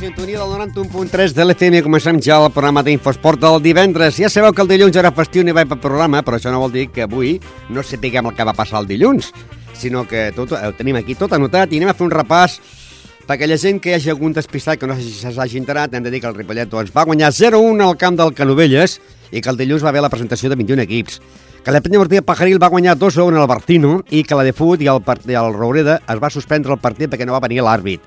sintonia del 91.3 de l'FM comencem ja el programa d'Infosport del divendres. Ja sabeu que el dilluns era festiu i va per programa, però això no vol dir que avui no sapiguem el que va passar el dilluns, sinó que tot, ho tenim aquí tot anotat i anem a fer un repàs per aquella gent que hi hagi algun despistat que no s'hagi enterat, hem de dir que el Ripollet doncs, va guanyar 0-1 al camp del Canovelles i que el dilluns va haver la presentació de 21 equips que la Penya Martí Pajaril va guanyar 2-1 al Bartino i que la de Fut i el, i el Roureda es va suspendre el partit perquè no va venir l'àrbit.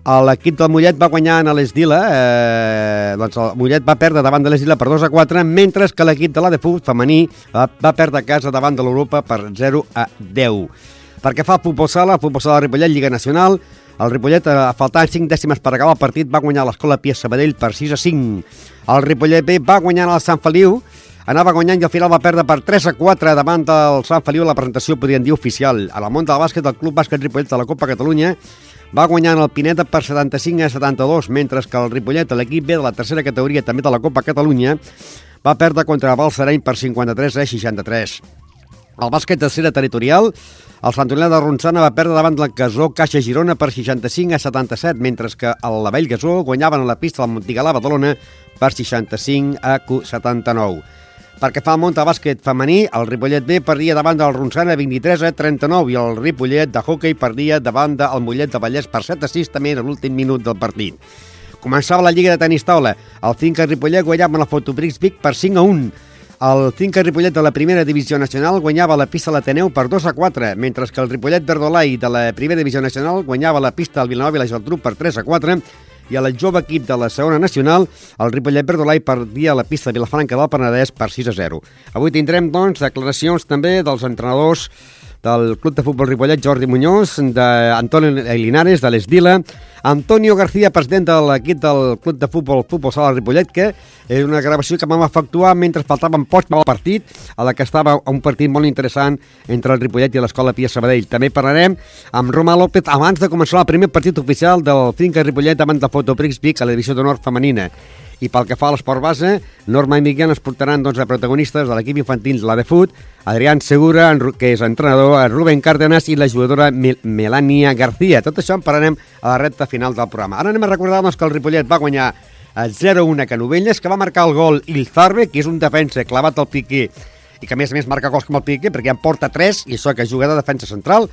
L'equip del Mollet va guanyar a l'Esdila, eh, doncs el Mollet va perdre davant de l'Esdila per 2 a 4, mentre que l'equip de la de Fut femení va, va perdre a casa davant de l'Europa per 0 a 10. Perquè fa el futbol sala, el futbol sala Ripollet, Lliga Nacional, el Ripollet, a faltar 5 dècimes per acabar el partit, va guanyar l'Escola Pia Sabadell per 6 a 5. El Ripollet B va guanyar el Sant Feliu, anava guanyant i al final va perdre per 3 a 4 davant del Sant Feliu la presentació, podríem dir, oficial. A la món del bàsquet, el Club Bàsquet Ripollet de la Copa Catalunya va guanyant el Pineda per 75 a 72, mentre que el Ripollet, l'equip B de la tercera categoria també de la Copa Catalunya, va perdre contra el Balsareny per 53 a 63. El bàsquet tercera territorial, el Sant Olià de Ronçana va perdre davant del Gasó Caixa Girona per 65 a 77, mentre que el Lavell Gasó guanyaven a la pista del Montigalà Badalona per 65 a 79. Perquè fa el bàsquet femení, el Ripollet B perdia davant del Ronçana 23 a 39 i el Ripollet de hockey perdia davant del Mollet de Vallès per 7 a 6 també en l'últim minut del partit. Començava la Lliga de Tenis Taula. El Finca Ripollet guanyava la Fotoprix Vic per 5 a 1. El Finca Ripollet de la primera divisió nacional guanyava la pista l'Ateneu per 2 a 4, mentre que el Ripollet Verdolai de la primera divisió nacional guanyava la pista al Vilanova i la Geltrú per 3 a 4 i el jove equip de la segona nacional, el Ripollet Verdolai perdia la pista de Vilafranca del Penedès per 6 a 0. Avui tindrem, doncs, declaracions també dels entrenadors del Club de Futbol Ripollet, Jordi Muñoz, d'Antonio Linares, de l'Esdila, Antonio García, president de l'equip del Club de Futbol Futbol Sala Ripollet, que és una gravació que vam efectuar mentre faltaven pocs pel partit, a la que estava un partit molt interessant entre el Ripollet i l'Escola Pia Sabadell. També parlarem amb Roma López abans de començar el primer partit oficial del Finca Ripollet davant del Fotoprix Vic a la divisió d'honor femenina. I pel que fa a l'esport base, Norma i Miguel ens portaran doncs, a protagonistes de l'equip infantil la de Fut, Adrián Segura, que és entrenador, Rubén Cárdenas i la jugadora Mel Melania García. Tot això en parlarem a la recta final del programa. Ara anem a recordar doncs, que el Ripollet va guanyar 0-1 a Canovelles, que va marcar el gol Ilzarbe, que és un defensa clavat al piqué i que a més a més marca gols com el Piqué perquè en porta 3 i això que juga de defensa central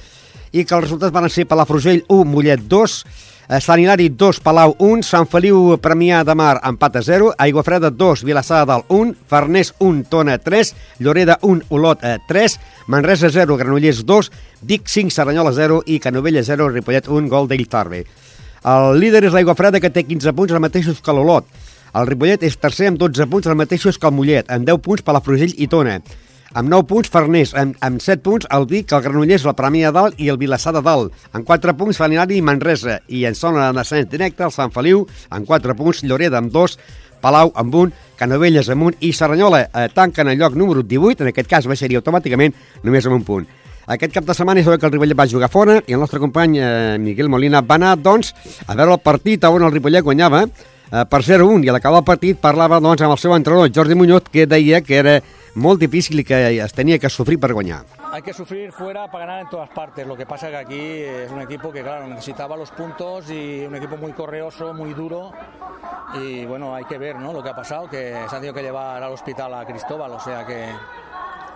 i que els resultats van ser Palafrugell 1, Mollet 2, Eh, Sant Hilari 2, Palau 1, Sant Feliu Premià de Mar empat a 0, Aigua Freda 2, Vilassar del 1, Farners 1, Tona 3, Lloreda 1, Olot 3, Manresa 0, Granollers 2, Vic 5, Serranyola 0 i Canovella 0, Ripollet 1, gol d'Illtarbe. El líder és l'Aigua Freda que té 15 punts, els mateixos que l'Olot. El Ripollet és tercer amb 12 punts, els mateixos que el Mollet, amb 10 punts per la Frugell i Tona amb 9 punts Farners, amb, amb 7 punts el Vic, el Granollers, la Premià Dalt i el Vilassar de Dalt, amb 4 punts Faninari i Manresa, i en zona de descens directe el Sant Feliu, amb 4 punts, Lloreda amb 2, Palau amb 1, Canovelles amb 1 i Serranyola eh, tanquen el lloc número 18, en aquest cas baixaria automàticament només amb un punt. Aquest cap de setmana és que el Ripollet va jugar fora i el nostre company eh, Miguel Molina va anar, doncs, a veure el partit on el Ripollet guanyava eh, per 0-1 i a l'acabar el partit parlava doncs, amb el seu entrenador Jordi Muñoz que deia que era molt difícil i que es tenia que sofrir per guanyar. Hay que sufrir fuera para ganar en todas partes. Lo que pasa que aquí es un equipo que, claro, necesitaba los puntos y un equipo muy correoso, muy duro. Y bueno, hay que ver ¿no? lo que ha pasado, que se ha tenido que llevar al hospital a Cristóbal. O sea que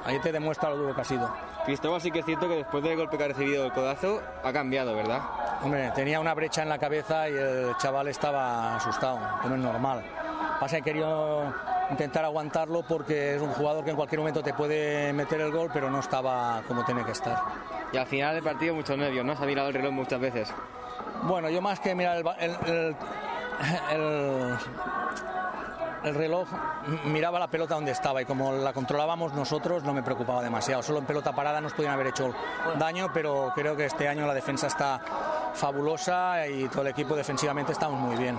ahí te demuestra lo duro que ha sido. Cristóbal sí que es cierto que después del golpe que ha recibido el codazo ha cambiado, ¿verdad? Hombre, tenía una brecha en la cabeza y el chaval estaba asustado, como es normal. Pasa que querido intentar aguantarlo porque es un jugador que en cualquier momento te puede meter el gol, pero no estaba como tiene que estar. Y al final del partido muchos nervios, ¿no? Se ha mirado el reloj muchas veces. Bueno, yo más que mirar el, el, el, el el reloj miraba la pelota donde estaba y como la controlábamos nosotros no me preocupaba demasiado. Solo en pelota parada nos podían haber hecho daño, pero creo que este año la defensa está fabulosa y todo el equipo defensivamente estamos muy bien.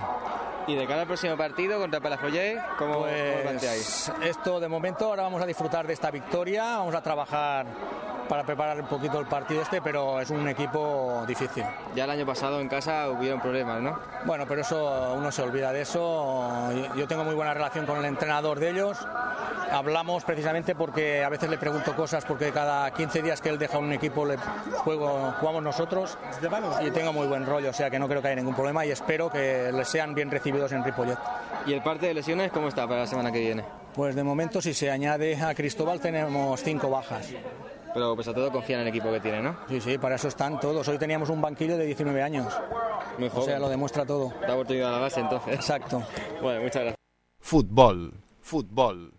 Y de cara al próximo partido contra Palafollé, ¿cómo, Pues, ¿cómo planteáis? esto de momento ahora vamos a disfrutar de esta victoria, vamos a trabajar para preparar un poquito el partido este, pero es un equipo difícil. Ya el año pasado en casa hubieron problemas, ¿no? Bueno, pero eso uno se olvida de eso. Yo- tengo muy buena relación con el entrenador de ellos. Hablamos precisamente porque a veces le pregunto cosas porque cada 15 días que él deja un equipo le juego, jugamos nosotros y tengo muy buen rollo, o sea que no creo que haya ningún problema y espero que les sean bien recibidos en Ripollet. ¿Y el parte de lesiones cómo está para la semana que viene? Pues de momento si se añade a Cristóbal tenemos cinco bajas. Pero pues a todo confía en el equipo que tiene, ¿no? Sí, sí, para eso están todos. Hoy teníamos un banquillo de 19 años. Muy O joven. sea, lo demuestra todo. Da oportunidad a la base entonces. Exacto. Bueno, muchas gracias. Futbol. Futbol.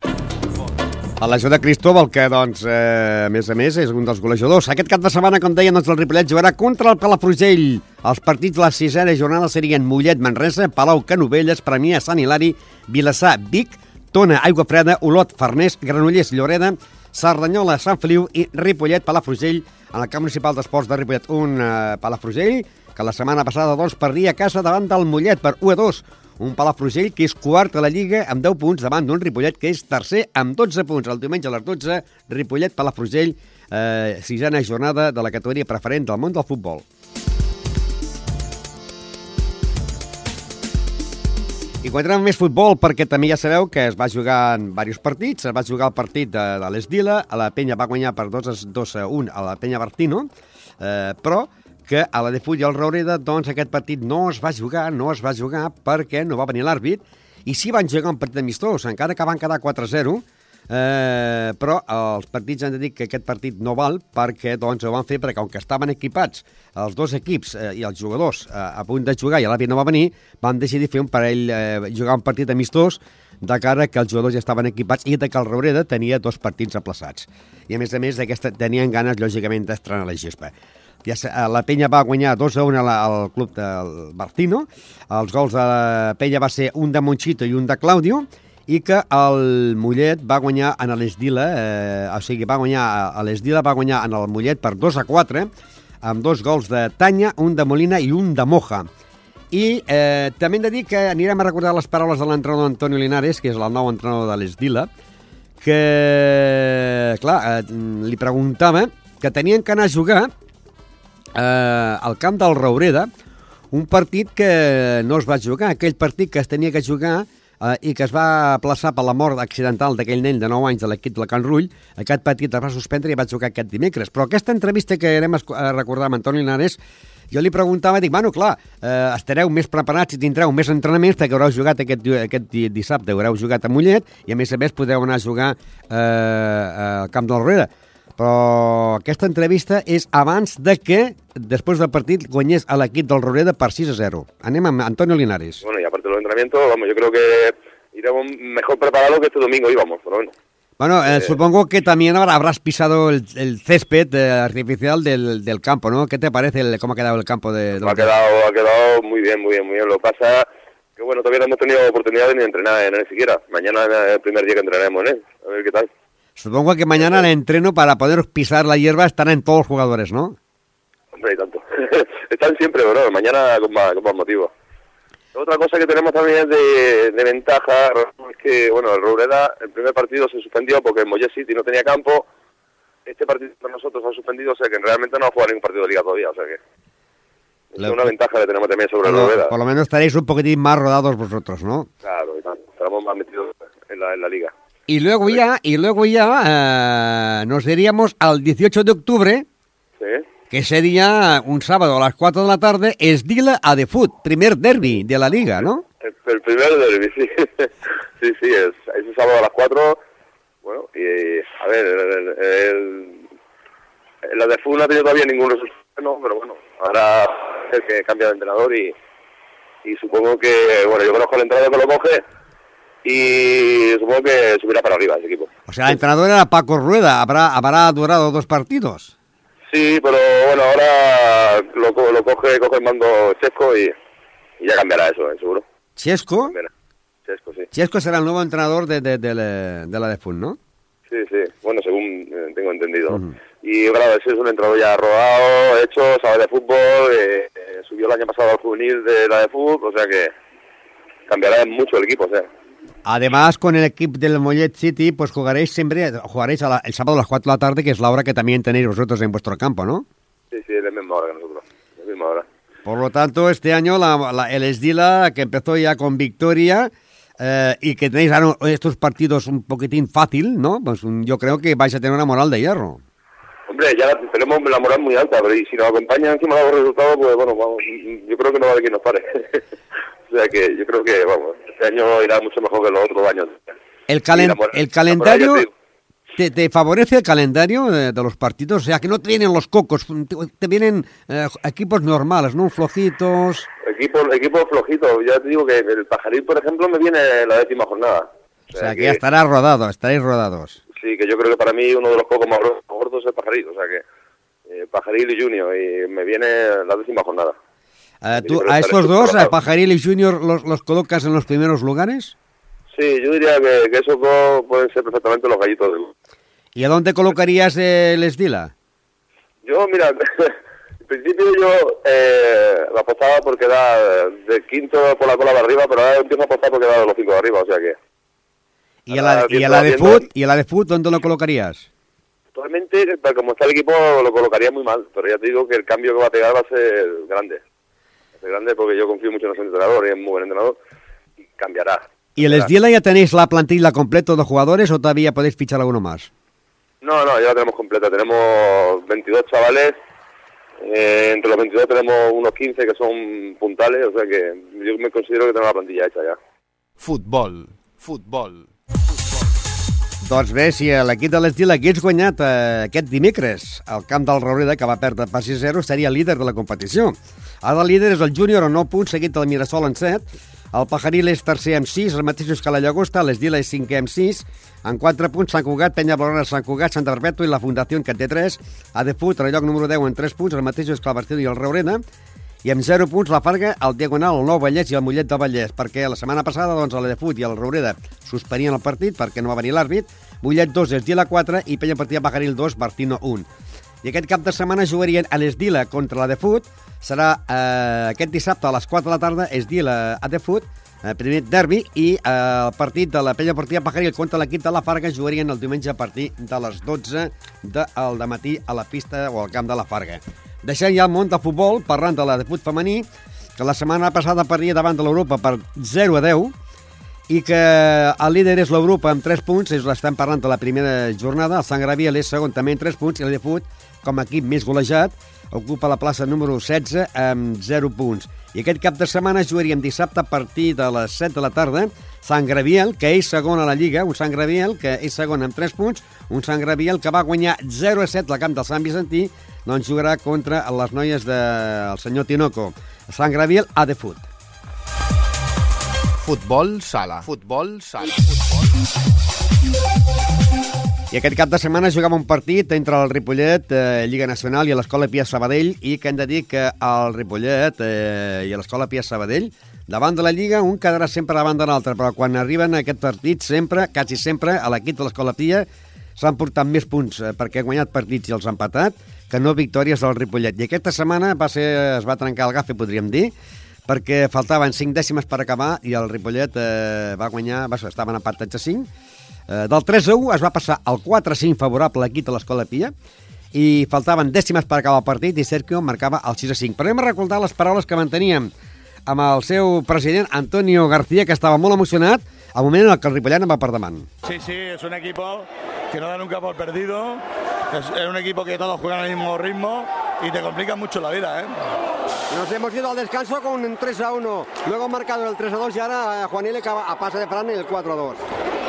A l'ajuda de Cristóbal, que, doncs, eh, a més a més, és un dels golejadors. Aquest cap de setmana, com deien, doncs, el Ripollet jugarà contra el Palafrugell. Els partits de la sisena jornada serien Mollet, Manresa, Palau, Canovelles, Premià, Sant Hilari, Vilassar, Vic, Tona, Aigua Freda, Olot, Farners, Granollers, Lloreda, Cerdanyola, Sant Feliu i Ripollet, Palafrugell, en el camp municipal d'esports de Ripollet. Un eh, Palafrugell que la setmana passada doncs, perdia a casa davant del Mollet per 1 a 2. Un Palafrugell que és quart a la Lliga amb 10 punts davant d'un Ripollet que és tercer amb 12 punts. El diumenge a les 12, Ripollet-Palafrugell, eh, sisena jornada de la categoria preferent del món del futbol. I en més futbol, perquè també ja sabeu que es va jugar en diversos partits. Es va jugar el partit de, de l'Esdila, a la penya va guanyar per 2 a, 2 a 1 a la penya Bertino, eh, però que a la de Full i el Raureda, doncs aquest partit no es va jugar, no es va jugar perquè no va venir l'àrbit, i sí van jugar un partit amistós, encara que van quedar 4-0, Eh, però els partits han de dir que aquest partit no val perquè doncs, ho van fer perquè, com que estaven equipats els dos equips eh, i els jugadors eh, a punt de jugar i l'àvia no va venir, van decidir fer un parell, eh, jugar un partit amistós de cara que els jugadors ja estaven equipats i de que el Raureda tenia dos partits aplaçats. I a més a més d'aquesta tenien ganes, lògicament, d'estrenar la gespa. Ja, eh, la penya va guanyar 2 a 1 a la- al club del Bartino. Els gols de la penya va ser un de Monchito i un de Claudio i que el Mollet va guanyar en l'Esdila, eh, o sigui, va guanyar a l'Esdila, va guanyar en el Mollet per 2 a 4, amb dos gols de Tanya, un de Molina i un de Moja. I eh, també hem de dir que anirem a recordar les paraules de l'entrenador Antonio Linares, que és el nou entrenador de l'Esdila, que, clar, eh, li preguntava que tenien que anar a jugar eh, al camp del Raureda un partit que no es va jugar, aquell partit que es tenia que jugar eh, i que es va aplaçar per la mort accidental d'aquell nen de 9 anys de l'equip de Can Rull, aquest partit es va suspendre i va jugar aquest dimecres. Però aquesta entrevista que anem a recordar amb Antoni Linares, jo li preguntava, dic, bueno, clar, eh, estareu més preparats i tindreu més entrenaments perquè haureu jugat aquest, aquest di- dissabte, haureu jugat a Mollet i a més a més podeu anar a jugar eh, al camp del Roreda però aquesta entrevista és abans de que, després del partit, guanyés a l'equip del Roreda per 6 a 0. Anem amb Antonio Linares. Bueno, y aparte de los entrenamientos, vamos, yo creo que iremos mejor preparados que este domingo íbamos, pero bueno. Bueno, eh, supongo que también habrá- habrás pisado el, el césped eh, artificial del, del campo, ¿no? ¿Qué te parece el- cómo ha quedado el campo de, de Ha quedado, ha quedado muy bien, muy bien, muy bien. Lo que pasa que, bueno, todavía no hemos tenido oportunidad de ni entrenar en él siquiera. Mañana es el primer día que entrenaremos en él. A ver qué tal. Supongo que mañana el entreno para poder pisar la hierba estarán todos los jugadores, ¿no? Hombre, y tanto. Están siempre, bro. Mañana con más, con más motivo. Otra cosa que tenemos también de, de ventaja es que, bueno, el Roureda, el primer partido se suspendió porque el Mollet City no tenía campo. Este partido para nosotros ha suspendido, o sea que realmente no ha jugado ningún partido de liga todavía, o sea que... Es una ventaja que tenemos también sobre el Roureda. por lo menos estaréis un poquitín más rodados vosotros, ¿no? Claro. Estaremos más metidos en la, en la liga. Y luego ya, y luego ya eh, nos iríamos al 18 de octubre, ¿Sí? que sería un sábado a las 4 de la tarde, es Dila a The Foot, primer derby de la liga, ¿no? El, el primero derby, sí. sí, sí, es, ese sábado a las 4. Bueno, y a ver, el, el- el- la de fútbol no ha tenido todavía ningún resultado, no, pero bueno, ahora es que cambia de entrenador y, y supongo que, bueno, yo conozco al entrenador que lo coge y supongo que subirá para arriba ese equipo. O sea, el entrenador era Paco Rueda, habrá, habrá durado dos partidos. Sí, pero bueno, ahora lo, lo coge, coge el mando Chesco y, y ya cambiará eso, eh, seguro. Chesco, Cambiará. Chesco, sí. Chesco será el nuevo entrenador de, de, de la, de la de Fun, ¿no? Sí, sí, bueno, según eh, tengo entendido. Y claro, ese es un entrenador ya rodado, hecho, sabe de fútbol, eh, eh, subió el año pasado al juvenil de la de fútbol, o sea que cambiará mucho el equipo, o sea. Además, con el equipo del Mollet City, pues jugaréis siempre, jugaréis a la- el sábado a las 4 de la tarde, que es la hora que también tenéis vosotros en vuestro campo, ¿no? Sí, sí, es la misma hora que nosotros, la misma hora. Por lo tanto, este año la- la- el Esdila, que empezó ya con victoria eh, y que tenéis ahora estos partidos un poquitín fácil, ¿no? Pues un- yo creo que vais a tener una moral de hierro. Hombre, ya la- tenemos la moral muy alta, pero y si nos acompañan encima de los resultados, pues bueno, vamos, yo creo que no va a haber quien nos pare. o sea que yo creo que, vamos, este año irá mucho mejor que los otros años. El, calen- la el calendario, te te, favorece el calendario de, de los partidos? O sea, que no te vienen los cocos, te, te vienen eh, equipos normales, ¿no? Flojitos. Equipo, equipo flojito, ya te digo que el Pajaril, por ejemplo, me viene la décima jornada. O sea, que ya estará rodado, estaréis rodados. Sí, que yo creo que para mí uno de los pocos más gordos es el Pajaril, o sea que eh, Pajaril y Junior, y me viene la décima jornada. ¿Tú, ¿A estos dos, a. Pajaril y Junior, los, los colocas en los primeros lugares? Sí, yo diría que, que esos dos pueden ser perfectamente los gallitos del... ¿Y a dónde colocarías el Esdila? Yo, mira, en principio yo eh, la apostaba por quedar de quinto por la cola de arriba, pero ahora empiezo a apostar por quedar de los cinco de arriba, o sea que ¿Y a la, y a la de Foot? ¿Y a la de Foot dónde lo colocarías? actualmente, como está el equipo, lo colocaría muy mal, pero ya te digo que el cambio que va a pegar va a ser grande. Ser grande porque yo confío mucho en ese entrenador y es muy buen entrenador y cambiará. ¿Y el Cambiará. Esdila ya tenéis la plantilla completa de jugadores o todavía podéis fichar alguno más? No, no, ya la tenemos completa. Tenemos 22 chavales. eh, entre los 22 tenemos unos 15 que son puntales, o sea que yo me considero que tengo la plantilla hecha ya. Futbol, futbol. Doncs bé, si l'equip de l'Estil hagués guanyat eh, aquest dimecres al camp del Raureda, que va perdre per 6-0, seria líder de la competició. Ara el líder és el Júnior amb 9 punts, seguit del Mirasol amb 7. El Pajaril és tercer amb 6, els mateixos que la Llagosta. L'Esdila és cinquè amb 6. En 4 punts, Sant Cugat, Penya Blaugrana, Sant Cugat, Santa Perpètua i la Fundació, que té 3. A de Fut, el lloc número 10, amb 3 punts, els mateixos que el Bastil i el Raureda. I amb 0 punts la Farga, el Diagonal, el Nou Vallès i el Mollet del Vallès, perquè la setmana passada doncs, el de Fut i el Raureda suspenien el partit perquè no va venir l'àrbit. Mollet 2, Esdila 4 i Penya Partida Pajaril 2, Bartino 1. I aquest cap de setmana jugarien a l'Esdila contra la de Fut. Serà eh, aquest dissabte a les 4 de la tarda Esdila a de Fut, eh, primer derbi, i eh, el partit de la Penya Partida Pajaril contra l'equip de la Farga jugarien el diumenge a partir de les 12 del de matí a la pista o al camp de la Farga. Deixant ja el món del futbol, parlant de la de fut femení, que la setmana passada perdia davant de l'Europa per 0 a 10, i que el líder és l'Europa amb 3 punts, és l'estem parlant de la primera jornada, el Sant Graviel és segon també amb 3 punts, i el de Fut, com a equip més golejat, ocupa la plaça número 16 amb 0 punts. I aquest cap de setmana jugaríem dissabte a partir de les 7 de la tarda, Sant Graviel, que és segon a la Lliga, un Sant Graviel que és segon amb 3 punts, un Sant Graviel que va guanyar 0 a 7 al camp del Sant Vicentí, doncs jugarà contra les noies del senyor Tinoco. Sant Graviel a de Fut. Futbol sala. Futbol sala. I aquest cap de setmana jugava un partit entre el Ripollet, eh, Lliga Nacional, i l'Escola Pia Sabadell, i que hem de dir? Que el Ripollet eh, i l'Escola Pia Sabadell, davant de la Lliga, un quedarà sempre davant de l'altre, però quan arriben a aquest partit, sempre, quasi sempre, a l'equip de l'Escola Pia s'han portat més punts eh, perquè ha guanyat partits i els ha empatat que no victòries del Ripollet. I aquesta setmana va ser, es va trencar el gafe, podríem dir, perquè faltaven 5 dècimes per acabar i el Ripollet eh, va guanyar, va, estaven empatats a 5, Eh, del 3 a 1 es va passar al 4 a 5 favorable a l'equip de l'Escola Pia i faltaven dècimes per acabar el partit i Sergio marcava el 6 a 5. Però hem de recordar les paraules que manteníem amb el seu president Antonio García, que estava molt emocionat al moment en què el Ripollet en va per davant. Sí, sí, es un equipo que no da nunca por perdido. Es, es un equipo que todos juegan al mismo ritmo y te complica mucho la vida, ¿eh? Nos hemos ido al descanso con un 3 a 1, luego han marcado el 3 a 2 y ahora Juanile a pase de Fran el 4 a 2.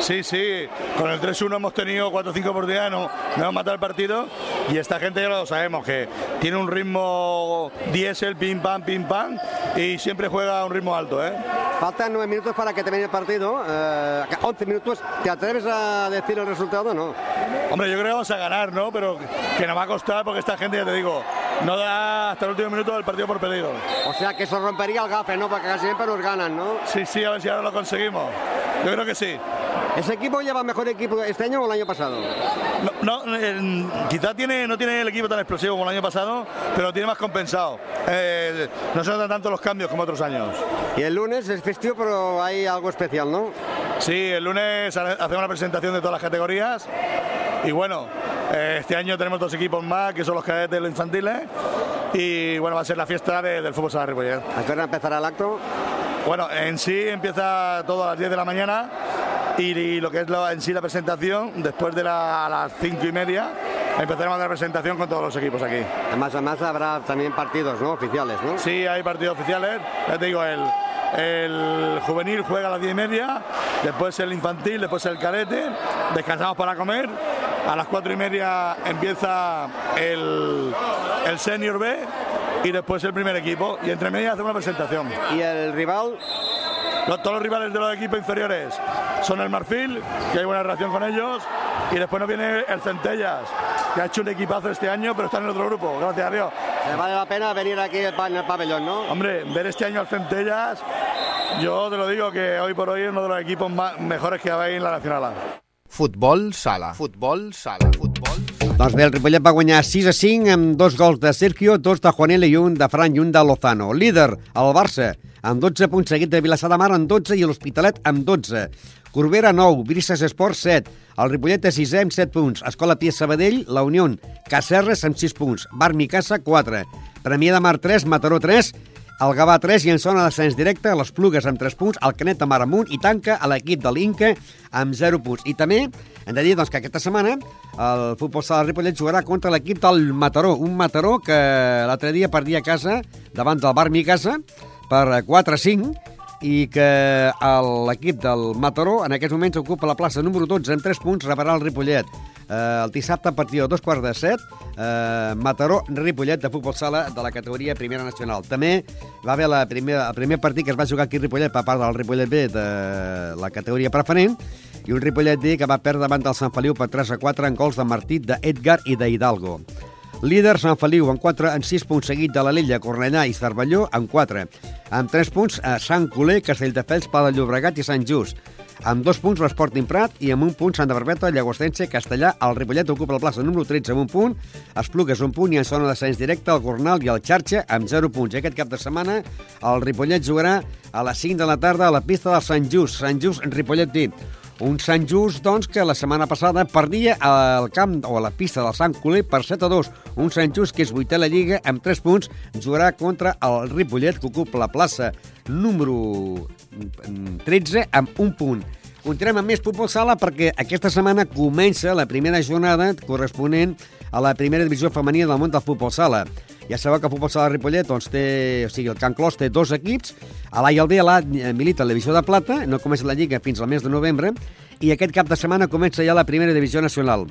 Sí, sí, con el 3-1 hemos tenido 4 o 5 por día, no, no hemos matado el partido y esta gente ya lo sabemos, que tiene un ritmo diésel, pim pam, pim pam y siempre juega a un ritmo alto, ¿eh? Faltan 9 minutos para que termine el partido, eh, 11 minutos. ¿Te atreves a decir el resultado o no? Hombre, yo creo que vamos a ganar, ¿no? Pero que nos va a costar porque esta gente, ya te digo, no da hasta el último minuto del partido por perdido. O sea que se rompería el gafe, ¿no? Porque casi siempre nos ganan, ¿no? Sí, sí, a ver si ahora lo conseguimos. Yo creo que sí. ¿Ese equipo lleva mejor equipo este año o el año pasado? No, no, eh, quizá tiene, no tiene el equipo tan explosivo como el año pasado, pero lo tiene más compensado. Eh, no se notan tanto los cambios como otros años. Y el lunes es festivo, pero hay algo especial, ¿no? Sí, el lunes hacemos una presentación de todas las categorías y bueno, eh, este año tenemos dos equipos más, que son los cadetes y los infantiles. Y bueno, va a ser la fiesta de- del fútbol sala Ripollet. ¿A qué hora empezará el acto? Bueno, en sí empieza todo a las 10 de la mañana y, y lo que es la- en sí la presentación, después de la- a las 5 y media, empezaremos la presentación con todos los equipos aquí. Además, además habrá también partidos, ¿no? Oficiales, ¿no? Sí, hay partidos oficiales. Ya te digo, el, el juvenil juega a las 10 y media, después el infantil, después el cadete, descansamos para comer. A las 4 y media empieza el, el senior B y después el primer equipo. Y entre medias hacemos una presentación. ¿Y el rival? Los- todos los rivales de los equipos inferiores son el Marfil, que hay buena relación con ellos, y después nos viene el Centellas, que ha hecho un equipazo este año, pero está en otro grupo, gracias a Dios. Vale la pena venir aquí en el pabellón, ¿no? Hombre, ver este año al Centellas, yo te lo digo que hoy por hoy es uno de los equipos más, mejores que hay en la Nacional A. Futbol sala. Futbol sala. Futbol sala. Doncs bé, el Ripollet va guanyar 6 a 5 amb dos gols de Sergio, dos de Juanela i un de Fran i un de Lozano. Líder, el Barça, amb 12 punts, seguit de Vilassar de Mar amb 12 i l'Hospitalet amb 12. Corbera 9, Brises Esports 7, el Ripollet de 6 amb 7 punts, Escola Pia Sabadell, la Unió, Cacerres amb 6 punts, Bar Micasa 4, Premià de Mar 3, Mataró 3, el Gavà 3 i en zona d'ascens directe, les Plugues amb 3 punts, el Canet de Mar amunt i tanca a l'equip de l'Inca amb 0 punts. I també hem de dir doncs, que aquesta setmana el futbol sala Ripollet jugarà contra l'equip del Mataró, un Mataró que l'altre dia perdia a casa davant del Bar Micasa per 4-5 i que l'equip del Mataró en aquests moments ocupa la plaça número 12 amb 3 punts, rebrà el Ripollet. Eh, el dissabte a partir de dos quarts de set, eh, Mataró-Ripollet de futbol sala de la categoria Primera Nacional. També va haver la primera, el primer partit que es va jugar aquí a Ripollet per part del Ripollet B de la categoria preferent i un Ripollet B que va perdre davant del Sant Feliu per 3 a 4 en gols de Martí, d'Edgar i d'Hidalgo. Líder Sant Feliu amb 4 en 6 punts seguit de l'Alella, Cornellà i Cervelló amb 4. Amb 3 punts a Sant Coler, Castelldefels, de Llobregat i Sant Just. Amb dos punts l'Esporting Prat i amb un punt Santa Barbeta, Llagostense, Castellà. El Ripollet ocupa la plaça número 13 amb un punt, Esplugues un punt i en zona d'ascens directe el Gornal i el Xarxa amb 0 punts. I aquest cap de setmana el Ripollet jugarà a les 5 de la tarda a la pista del Sant Just, Sant Just Ripollet dit. Un Sant Just, doncs, que la setmana passada perdia al camp o a la pista del Sant Coler per 7 a 2. Un Sant Just que és vuitè a la Lliga amb 3 punts, jugarà contra el Ripollet, que ocupa la plaça número mm, 13 amb un punt. Continuem amb més futbol sala perquè aquesta setmana comença la primera jornada corresponent a la primera divisió femenina del món del futbol sala. Ja sabeu que el futbol sala Ripollet doncs, té, o sigui, el Can Clos té dos equips, a l'A i el B, l'A eh, milita la divisió de plata, no comença la Lliga fins al mes de novembre, i aquest cap de setmana comença ja la primera divisió nacional.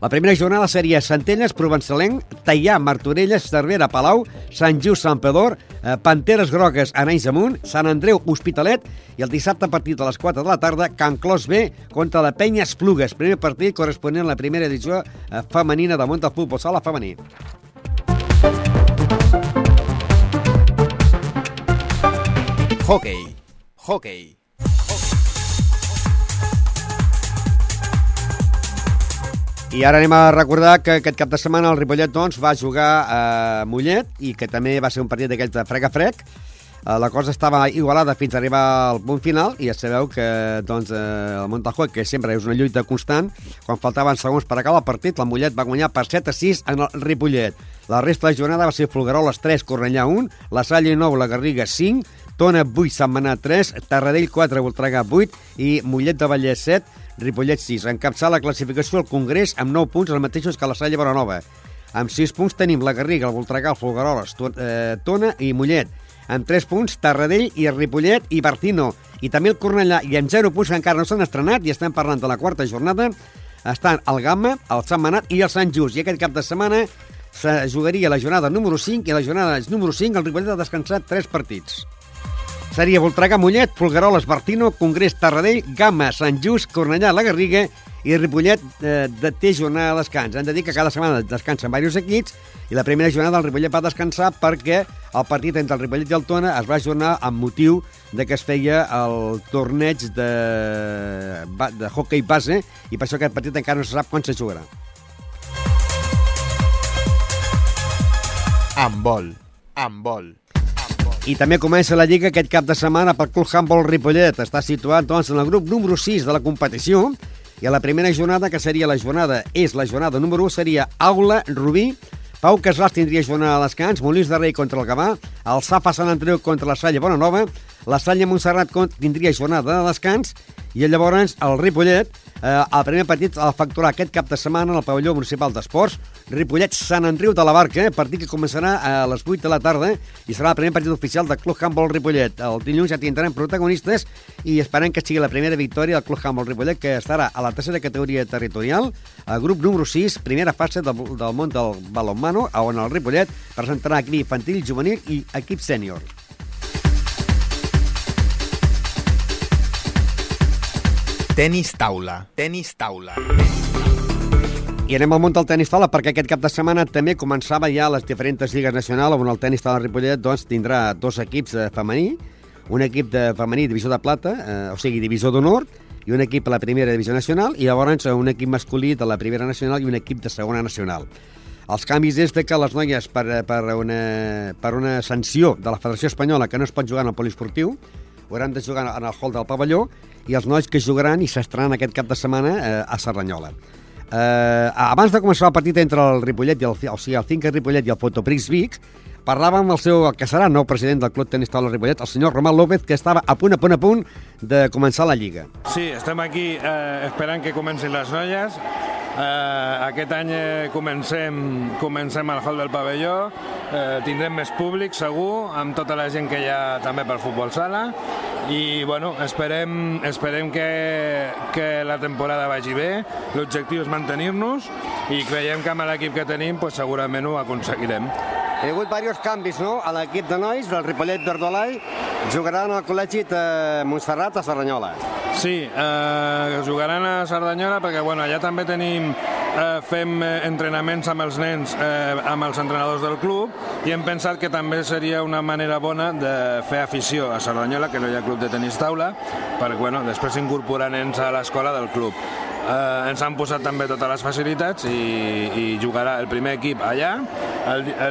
La primera jornada seria Centelles, Provençalenc, Teià, Martorelles, Cervera, Palau, Sant Just, Sant Pedor, eh, Panteres Grogues, Anells Amunt, Sant Andreu, Hospitalet i el dissabte a partir de les 4 de la tarda, Can Clos B contra la Penya Esplugues, primer partit corresponent a la primera edició eh, femenina món del futbol sala femení. Hockey. Hockey. I ara anem a recordar que aquest cap de setmana el Ripollet doncs, va jugar a Mollet i que també va ser un partit d'aquells de frec a frec. Eh, La cosa estava igualada fins a arribar al punt final i ja sabeu que doncs, eh, el Montajuec, que sempre és una lluita constant, quan faltaven segons per acabar el partit, la Mollet va guanyar per 7 a 6 en el Ripollet. La resta de jornada va ser Folgueroles 3, Cornellà 1, la Salle 9, la Garriga 5, Tona 8, Sant Manà 3, Tarradell 4, Voltregà 8 i Mollet de Vallès 7, Ripollet 6. Encapçar la classificació al Congrés amb 9 punts, els mateixos que la Salle Bonanova. Amb 6 punts tenim la Garriga, el Voltregà, el Folgueroles, eh, Tona i Mollet. Amb 3 punts, Tarradell i Ripollet i Bartino. I també el Cornellà. I amb 0 punts que encara no s'han estrenat, i estem parlant de la quarta jornada, estan el Gamma, el Sant Manat i el Sant Just. I aquest cap de setmana se jugaria la jornada número 5 i la jornada número 5 el Ripollet ha descansat 3 partits. Seria Voltregà, Mollet, Folgueroles, Bartino, Congrés, Tarradell, Gamma, Sant Just, Cornellà, La Garriga i Ripollet eh, de, té jornada de descans. Hem de dir que cada setmana descansen diversos equips i la primera jornada el Ripollet va descansar perquè el partit entre el Ripollet i el Tona es va ajornar amb motiu de que es feia el torneig de, de hockey base i per això aquest partit encara no se sap quan se jugarà. Amb vol. Amb vol. I també comença la Lliga aquest cap de setmana pel Club Handball Ripollet. Està situat doncs, en el grup número 6 de la competició i a la primera jornada, que seria la jornada, és la jornada número 1, seria Aula Rubí, Pau Casals tindria jornada de descans, Molins de Rei contra el Gavà, el Safa Sant Andreu contra la Salle Bonanova, la Salle Montserrat tindria jornada de descans i llavors el Ripollet, eh, el primer partit el facturar aquest cap de setmana en el pavelló municipal d'esports, Ripollet Sant Andreu de la Barca, eh, partit que començarà a les 8 de la tarda i serà el primer partit oficial del Club Handball Ripollet. El dilluns ja tindrem protagonistes i esperem que sigui la primera victòria del Club Handball Ripollet, que estarà a la tercera categoria territorial, al grup número 6, primera fase del, del món del balonmano, on el Ripollet presentarà equip infantil, juvenil i equip sènior. Tenis taula. Tenis taula. I anem al món del tenis taula perquè aquest cap de setmana també començava ja les diferents lligues nacionals on el tenis taula Ripollet doncs, tindrà dos equips de femení, un equip de femení divisió de plata, eh, o sigui, divisió d'honor, i un equip a la primera divisió nacional, i llavors un equip masculí de la primera nacional i un equip de segona nacional. Els canvis és de que les noies, per, per, una, per una sanció de la Federació Espanyola que no es pot jugar en el poliesportiu, hauran de jugar en el hall del pavelló, i els nois que jugaran i s'estaran aquest cap de setmana eh, a Serranyola. Eh, abans de començar el partit entre el Ripollet i el, o sigui, el Finca Ripollet i el Fotoprix Vic, parlàvem amb el seu, el que serà nou president del Club Tenis Taula Ripollet, el senyor Román López, que estava a punt, a punt, a punt de començar la Lliga. Sí, estem aquí eh, esperant que comencin les noies. Eh, aquest any eh, comencem, comencem al hall del pavelló, eh, tindrem més públic segur, amb tota la gent que hi ha també pel futbol sala, i bueno, esperem, esperem que, que la temporada vagi bé, l'objectiu és mantenir-nos i creiem que amb l'equip que tenim pues, segurament ho aconseguirem. Hi ha hagut diversos canvis, no?, a l'equip de nois del Ripollet Verdolai. Jugaran al col·legi de Montserrat a Serranyola. Sí, eh, jugaran a Cerdanyola perquè bueno, allà també tenim eh, fem eh, entrenaments amb els nens, eh, amb els entrenadors del club i hem pensat que també seria una manera bona de fer afició a Cerdanyola, que no hi ha club de tenis taula, per bueno, després incorporar nens a l'escola del club. Eh, ens han posat també totes les facilitats i, i jugarà el primer equip allà,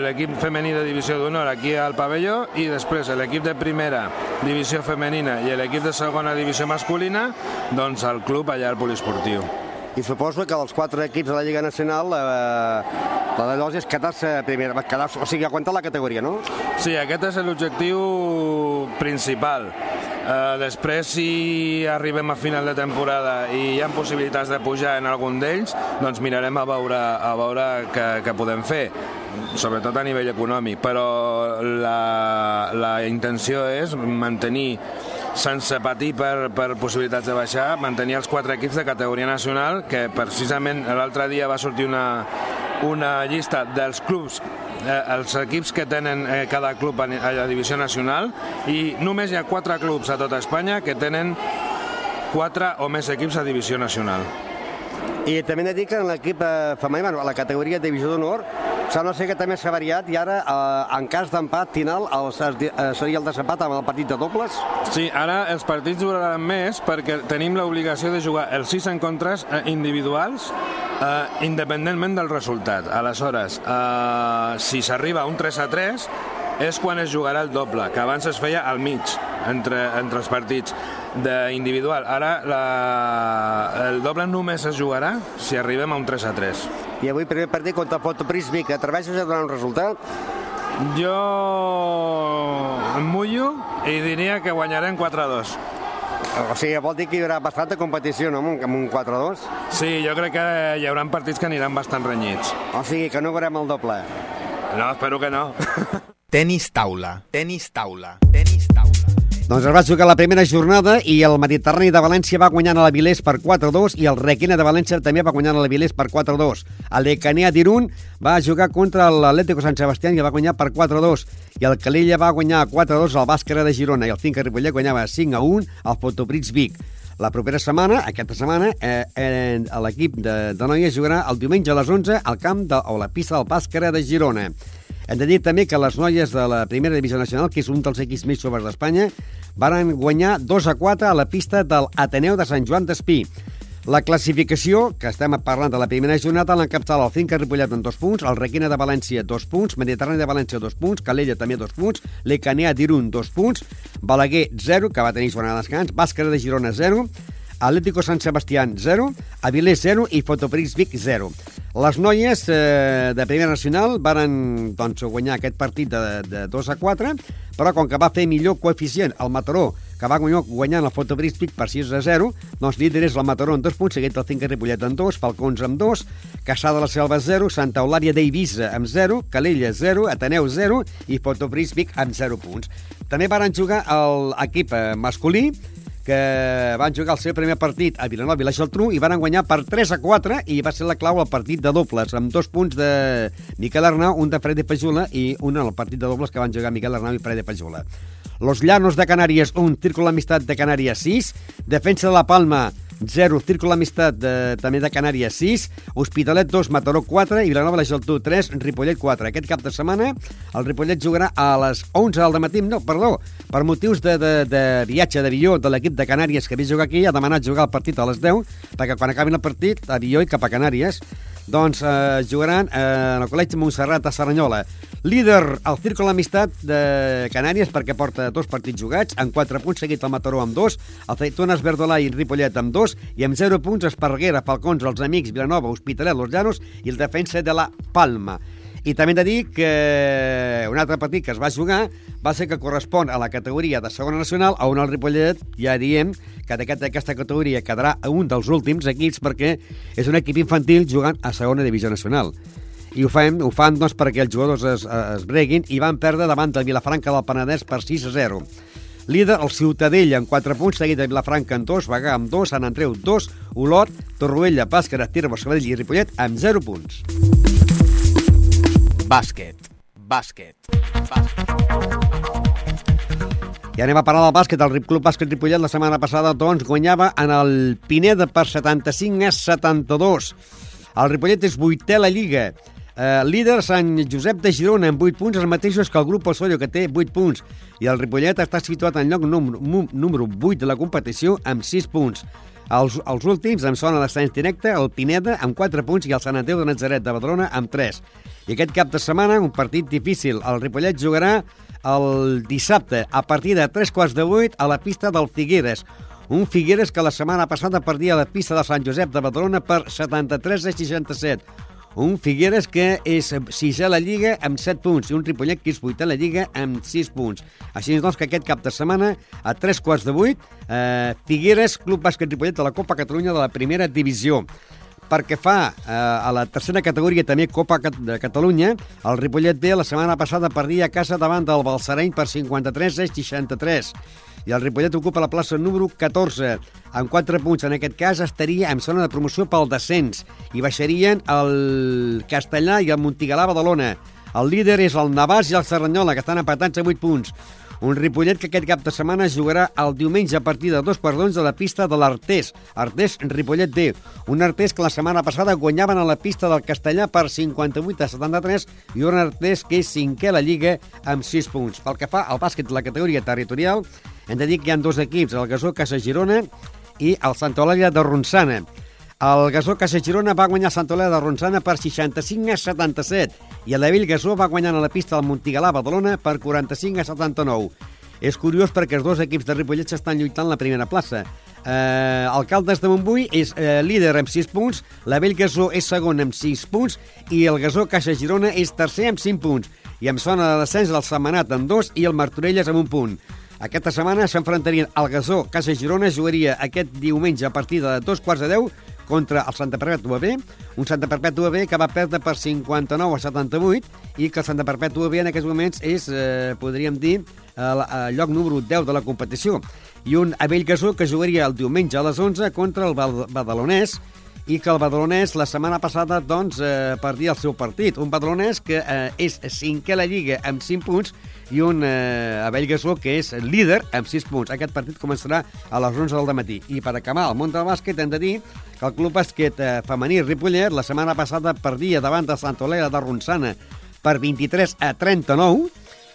l'equip femení de divisió d'honor aquí al pavelló i després l'equip de primera divisió femenina i l'equip de segona divisió masculina doncs al club allà al poliesportiu. I suposo que els quatre equips de la Lliga Nacional eh, la de llavors és quedar-se primera, quedar o sigui, aguantar la categoria, no? Sí, aquest és l'objectiu principal. Uh, després, si arribem a final de temporada i hi ha possibilitats de pujar en algun d'ells, doncs mirarem a veure, a veure què, què podem fer sobretot a nivell econòmic, però la, la intenció és mantenir sense patir per, per possibilitats de baixar, mantenir els quatre equips de categoria nacional, que precisament l'altre dia va sortir una, una llista dels clubs eh, els equips que tenen eh, cada club a, a la divisió nacional i només hi ha quatre clubs a tota Espanya que tenen quatre o més equips a divisió nacional. I també he de dir que en l'equip eh, femení, bueno, a la categoria de divisió d'honor, sembla ser que també s'ha variat i ara, eh, en cas d'empat final, el, eh, seria el desempat amb el partit de dobles? Sí, ara els partits duraran més perquè tenim l'obligació de jugar els sis encontres eh, individuals eh, independentment del resultat. Aleshores, eh, si s'arriba a un 3 a 3, és quan es jugarà el doble, que abans es feia al mig, entre, entre els partits d'individual. Ara la, el doble només es jugarà si arribem a un 3 a 3. I avui primer partit contra Fotoprismic, atreveixes a donar un resultat? Jo em mullo i diria que guanyarem 4 a 2. O sigui, vol dir que hi haurà bastanta competició, no?, amb un 4-2? Sí, jo crec que hi haurà partits que aniran bastant renyits. O sigui, que no veurem el doble? No, espero que no. Tenis taula. Tenis taula. Tenis taula. Doncs es va jugar la primera jornada i el Mediterrani de València va guanyar a la Vilés per 4-2 i el Requena de València també va guanyar a la Vilés per 4-2. El Lecanea d'Irun va jugar contra l'Atlético Sant Sebastián i va guanyar per 4-2 i el Calella va guanyar 4-2 al Bàscara de Girona i el Finca Ripollet guanyava 5-1 al Fotoprits Vic. La propera setmana, aquesta setmana, eh, eh, l'equip de, de noies jugarà el diumenge a les 11 al camp de, o la pista del Bàscara de Girona. Hem de dir també que les noies de la primera divisió nacional, que és un dels equips més joves d'Espanya, varen guanyar 2 a 4 a la pista del Ateneu de Sant Joan d'Espí. La classificació, que estem parlant de la primera jornada, l'encapçala el Finca Ripollet amb dos punts, el Requena de València dos punts, Mediterrani de València dos punts, Calella també dos punts, l'Ecanea d'Irun dos punts, Balaguer 0, que va tenir jornada de descans, Bàscara de Girona 0, Atlético San Sebastián 0, Avilés 0 i Fotoprix Vic 0. Les noies eh, de Primera Nacional varen doncs, guanyar aquest partit de, de 2 a 4, però com que va fer millor coeficient el Mataró, que va guanyar guanyant el Fotoprix Vic per 6 a 0, doncs líder és el Mataró en 2 punts, seguit el Finca Ripollet en 2, Falcons amb 2, Caçà de la Selva 0, Santa Eulària d'Eivissa amb 0, Calella 0, Ateneu 0 i Fotoprix Vic amb 0 punts. També varen jugar l'equip eh, masculí, que van jugar el seu primer partit a Vilanova i la Geltrú i van guanyar per 3 a 4 i va ser la clau al partit de dobles amb dos punts de Miquel Arnau, un de Fred de Pajula i un al partit de dobles que van jugar Miquel Arnau i Fred de Pajula. Los Llanos de Canàries, un, Círculo Amistat de Canàries 6, Defensa de la Palma 0, Círculo Amistat de, també de Canàries 6, Hospitalet 2, Mataró 4 i Vilanova i la Geltrú 3, Ripollet 4. Aquest cap de setmana el Ripollet jugarà a les 11 del matí, no, perdó, per motius de, de, de viatge d'avió de l'equip de Canàries que ve jugar aquí, ha demanat jugar el partit a les 10, perquè quan acabin el partit, avió i cap a Canàries, doncs eh, jugaran eh, en el Col·legi Montserrat a Saranyola. Líder, el Círculo Amistat de Canàries, perquè porta dos partits jugats, amb 4 punts, seguit el Mataró amb 2, el Feitones Verdolà i Ripollet amb 2, i amb 0 punts Esparreguera, Falcons, els Amics, Vilanova, Hospitalet, Los Llanos i el defensa de la Palma. I també hem de dir que un altre partit que es va jugar va ser que correspon a la categoria de segona nacional, on el Ripollet ja diem que d'aquesta aquesta categoria quedarà un dels últims equips perquè és un equip infantil jugant a segona divisió nacional. I ho, fem, ho fan doncs, perquè els jugadors es, es breguin i van perdre davant del Vilafranca del Penedès per 6 a 0. Líder, el Ciutadella, amb 4 punts, seguit de Vilafranca amb 2, Bagà amb 2, Sant Andreu 2, Olot, Torroella, Bàscara, Tirbo, Sabadell i Ripollet amb 0 punts. Bàsquet. Bàsquet. Bàsquet. I anem a parlar del bàsquet. El Club Bàsquet Ripollet la setmana passada doncs, guanyava en el Pineda per 75 a 72. El Ripollet és vuitè a la Lliga. Eh, líder Sant Josep de Girona amb 8 punts, els mateixos que el grup Osorio, que té 8 punts. I el Ripollet està situat en lloc número, número 8 de la competició amb 6 punts. Els, els últims en zona d'ascens directe, el Pineda amb 4 punts i el Sant Andreu de Nazaret de Badalona amb 3. I aquest cap de setmana, un partit difícil. El Ripollet jugarà el dissabte a partir de 3 quarts de 8 a la pista del Figueres. Un Figueres que la setmana passada perdia la pista de Sant Josep de Badalona per 73 a 67. Un Figueres que és sisè a la Lliga amb 7 punts i un Ripollet que és vuitè a la Lliga amb 6 punts. Així doncs que aquest cap de setmana, a 3 quarts de 8, eh, Figueres, Club Bàsquet Ripollet de la Copa Catalunya de la primera divisió. Perquè fa eh, a la tercera categoria també Copa de Catalunya, el Ripollet B la setmana passada perdia a casa davant del Balsareny per 53 a 63 i el Ripollet ocupa la plaça número 14. Amb 4 punts, en aquest cas, estaria en zona de promoció pel descens i baixarien el Castellà i el Montigalà Badalona. El líder és el Navàs i el Serranyola, que estan empatats a 8 punts. Un Ripollet que aquest cap de setmana jugarà el diumenge a partir de dos quarts d'onze a la pista de l'Artés. Artés Ripollet D. Un Artés que la setmana passada guanyaven a la pista del Castellà per 58 a 73 i un Artés que és cinquè a la Lliga amb 6 punts. Pel que fa al bàsquet de la categoria territorial, hem de dir que hi ha dos equips, el Gasó Casa Girona i el Santa Eulàlia de Ronçana. El Gasó Casa Girona va guanyar Santa Eulàlia de Ronçana per 65 a 77 i el Vell Gasó va guanyar a la pista del Montigalà Badalona per 45 a 79. És curiós perquè els dos equips de Ripollet s'estan lluitant la primera plaça. Eh, Alcaldes de Montbui és eh, líder amb 6 punts, la Vell Gasó és segon amb 6 punts i el Gasó Caixa Girona és tercer amb 5 punts. I amb zona de descens el Setmanat amb 2 i el Martorelles amb un punt. Aquesta setmana s'enfrontarien el Gasó Casa Girona, jugaria aquest diumenge a partir de dos quarts de 10 contra el Santa Perpètua B, un Santa Perpètua B que va perdre per 59 a 78 i que el Santa Perpètua B en aquests moments és, eh, podríem dir, el, el lloc número 10 de la competició. I un Avell Gasó que jugaria el diumenge a les 11 contra el Badalonès i que el Badalonès la setmana passada doncs, eh, perdia el seu partit. Un Badalonès que eh, és cinquè a la Lliga amb 5 punts i un eh, Abell Gasó que és líder amb 6 punts. Aquest partit començarà a les 11 del matí. I per acabar el món del bàsquet hem de dir que el club bàsquet eh, femení Ripollet la setmana passada perdia davant de Sant Olera de Ronçana per 23 a 39,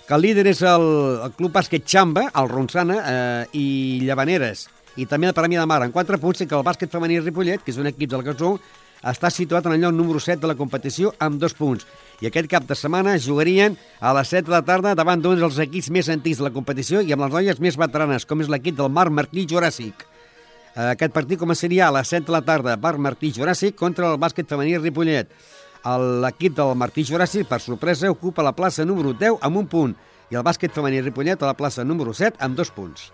que el líder és el, el club bàsquet Xamba, el Ronçana eh, i Llavaneres, i també el Premi de Mar en 4 punts, i que el bàsquet femení Ripollet, que és un equip del Gasó, està situat en el lloc número 7 de la competició amb dos punts. I aquest cap de setmana jugarien a les 7 de la tarda davant d'un dels equips més antics de la competició i amb les noies més veteranes, com és l'equip del Mar Martí Juràssic. Aquest partit començaria a les 7 de la tarda, Bar Martí Juràssic contra el bàsquet femení Ripollet. L'equip del Martí Juràssic, per sorpresa, ocupa la plaça número 10 amb un punt i el bàsquet femení Ripollet a la plaça número 7 amb dos punts.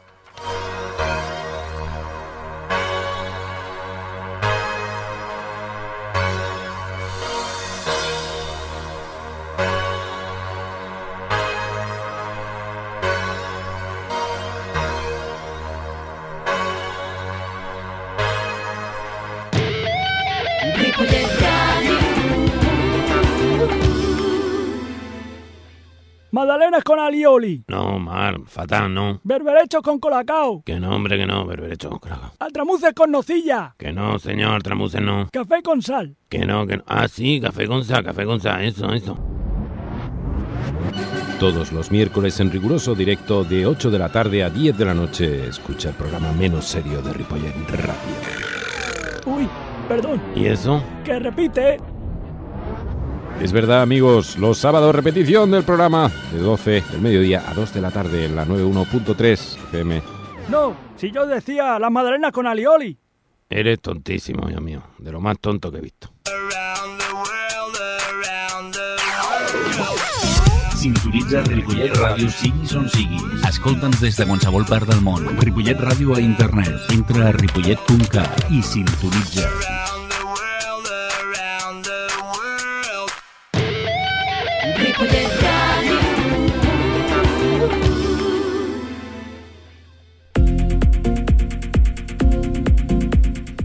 Magdalenas con alioli. No, Mar, fatal, no. Berberechos con colacao. Que no, hombre, que no, berberecho con colacao. Altramuces con nocilla. Que no, señor, tramuces no. Café con sal. Que no, que no. Ah, sí, café con sal, café con sal, eso, eso. Todos los miércoles en riguroso directo de 8 de la tarde a 10 de la noche. Escucha el programa menos serio de Ripollet Radio. Uy, perdón. ¿Y eso? Que repite. Es verdad, amigos, los sábados repetición del programa de 12 del mediodía a 2 de la tarde en la 91.3 FM. No, si yo decía las magdalenas con alioli. Eres tontísimo, Dios mío. De lo más tonto que he visto. Sintonitza Ripollet Ràdio siguis on siguis. Escolta'ns des de qualsevol part del món. Ripollet Ràdio a internet. Entra a ripollet.cat i sintonitza.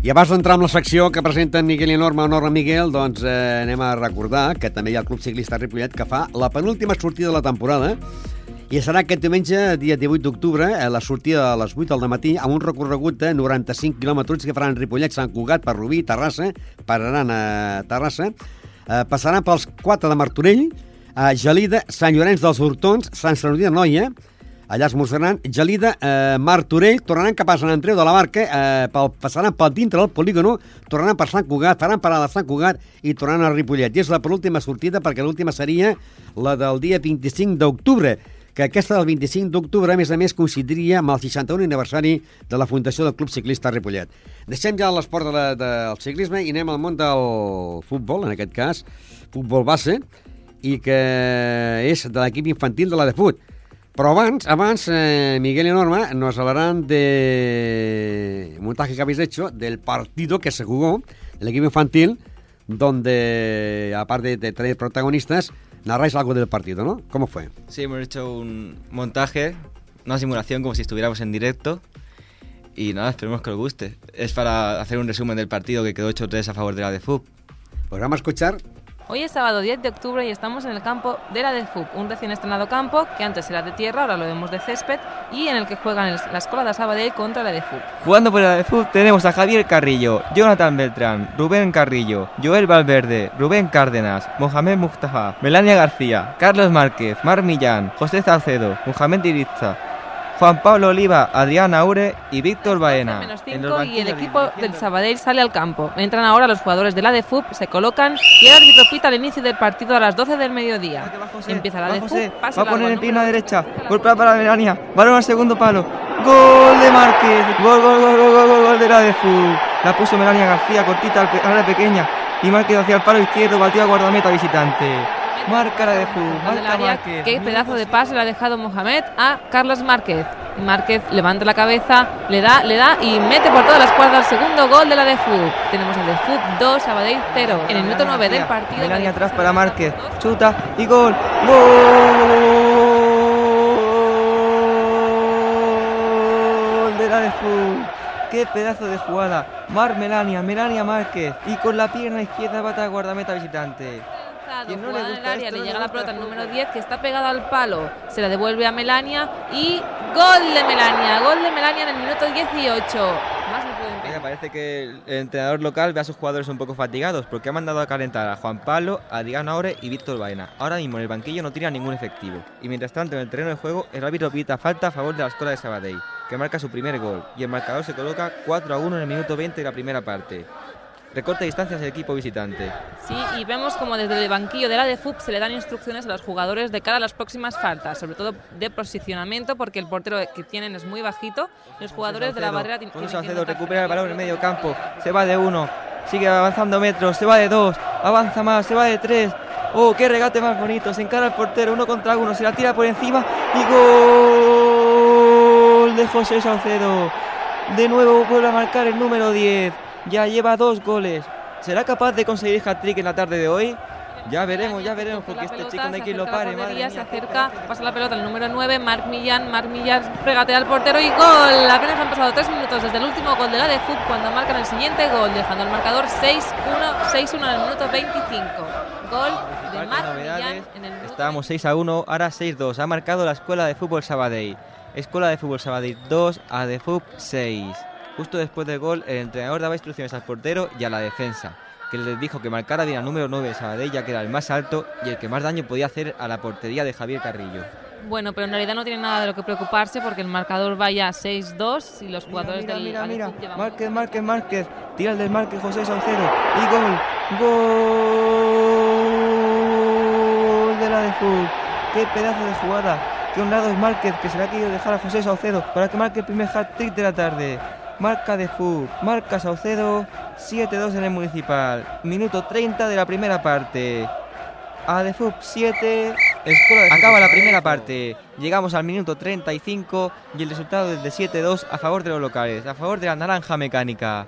I abans d'entrar amb la secció que presenten Miguel i Norma Norma Miguel, doncs eh, anem a recordar que també hi ha el Club Ciclista Ripollet que fa la penúltima sortida de la temporada. I serà aquest diumenge, dia 18 d'octubre, eh, la sortida a les 8 del matí amb un recorregut de 95 quilòmetres que faran Ripollet, Sant Cugat, per Rubí, Terrassa, pararan a Terrassa, eh, passaran pels 4 de Martorell, a Gelida, Sant Llorenç dels Hortons, Sant Sadurní de Noia, allà esmorzaran Gelida, eh, Martorell, tornaran cap a Sant Andreu de la Barca, eh, pel, passaran pel dintre del polígono, tornaran per Sant Cugat, faran parada a Sant Cugat i tornaran a Ripollet. I és la penúltima sortida perquè l'última seria la del dia 25 d'octubre, que aquesta del 25 d'octubre, a més a més, coincidiria amb el 61 aniversari de la Fundació del Club Ciclista Ripollet. Deixem ja l'esport de la, del ciclisme i anem al món del futbol, en aquest cas, futbol base, i que és de l'equip infantil de la de fut. Però abans, abans eh, Miguel y Norma nos hablarán de montaje que habéis hecho del partido que se jugó el equipo infantil, donde, aparte de tres protagonistas, narráis algo del partido, ¿no? ¿Cómo fue? Sí, hemos hecho un montaje, una simulación como si estuviéramos en directo. Y nada, esperemos que os guste. Es para hacer un resumen del partido que quedó 8-3 a favor de la de FUB. Pues vamos a escuchar Hoy es sábado 10 de octubre y estamos en el campo de la DEFUB, un recién estrenado campo que antes era de tierra, ahora lo vemos de césped, y en el que juegan el- la escuela de Sabadell contra la DEFUB. Jugando por la de FUB tenemos a Javier Carrillo, Jonathan Beltrán, Rubén Carrillo, Joel Valverde, Rubén Cárdenas, Mohamed Mustafa, Melania García, Carlos Márquez, Mar Millán, José Salcedo, Mohamed Irizza, Juan Pablo Oliva, Adrián Aure y Víctor Baena. Menos En los 5 y el equipo del Sabadell sale al campo. Entran ahora los jugadores de la DEFUB, se colocan y el árbitro pita el inicio del partido a las 12 del mediodía. Empieza la pase va a poner al en pierna derecha, golpea para Melania, balón al segundo palo, gol de Márquez, gol, gol, gol, gol, gol, gol, gol de la de. La puso Melania García, cortita a la pequeña, y Márquez hacia el palo izquierdo, batió a guardameta visitante. Marca la de. Márquez. Qué pedazo de pase le ha dejado Mohamed a Carlos Márquez. Márquez levanta la cabeza, le da, le da y mete por todas las cuerdas el segundo gol de la DEFUB. Tenemos el DEFUB 2, Sabadell 0. En el minuto 9 del partido. Melania atrás para Márquez, chuta y gol, gol de la de FUB. ¡Qué pedazo de jugada! Mar Melania, Melania Márquez. Y con la pierna izquierda bata a guardameta visitante. No le en el área, esto, le no llega le la pelota al el número 10 que está pegada al palo. Se la devuelve a Melania y gol de Melania. Gol de Melania en el minuto 18. Más. Mira, parece que el entrenador local ve a sus jugadores un poco fatigados porque ha mandado a calentar a Juan Pablo, a Adrián Aure y Víctor Baena. Ahora mismo en el banquillo no tiene ningún efectivo. Y mientras tanto en el terreno de juego el árbitro pita falta a favor de la escuela de Sabadell, que marca su primer gol. Y el marcador se coloca 4 a 1 en el minuto 20 de la primera parte. Recorta distancias el equipo visitante. Sí, y vemos como desde el banquillo de la de FUP se le dan instrucciones a los jugadores de cara a las próximas faltas, sobre todo de posicionamiento, porque el portero que tienen es muy bajito. y Los jugadores de la barrera tienen que Salcedo recupera el balón en el medio campo. Se va de uno. Sigue avanzando metros. Se va de dos. Avanza más. Se va de tres. Oh, qué regate más bonito. Se encara al portero. Uno contra uno. Se la tira por encima. Y gol de José Salcedo. De nuevo vuelve a marcar el número 10. Ya lleva dos goles. ¿Será capaz de conseguir hat-trick en la tarde de hoy? Ya veremos, ya veremos, porque este chico no hay quien lo pare. madre mía. se acerca, pasa la pelota al número 9, Marc Millán, Marc Millán regatea al portero y gol. Apenas han pasado 3 minutos desde el último gol de la de FUP cuando marcan el siguiente gol, dejando el marcador 6-1 6-1 en el minuto 25. Gol de Marc. Millán en el minuto Estábamos 6 a 1, ahora 6 2. Ha marcado la Escuela de Fútbol Sabadell. Escuela de Fútbol Sabadell 2, a de FUP 6. Justo después del gol, el entrenador daba instrucciones al portero y a la defensa, que les dijo que marcara bien al número 9 de Sabadell, ya que era el más alto y el que más daño podía hacer a la portería de Javier Carrillo. Bueno, pero en realidad no tiene nada de lo que preocuparse porque el marcador vaya 6-2 y los jugadores mira, del mira, mira. Márquez, Márquez, Márquez. Tira el del Márquez, José Salcedo. Y gol. Gol de la de Fútbol. Qué pedazo de jugada. Qué honrado es Márquez, que se le ha querido dejar a José Saucedo para que marque el primer hat-trick de la tarde. Marca de Fútbol. Marca Saucedo. 7-2 en el municipal. Minuto 30 de la primera parte. A de FUP 7. Acaba la primera parte. Llegamos al minuto 35 y el resultado es de 7-2 a favor de los locales, a favor de la naranja mecánica.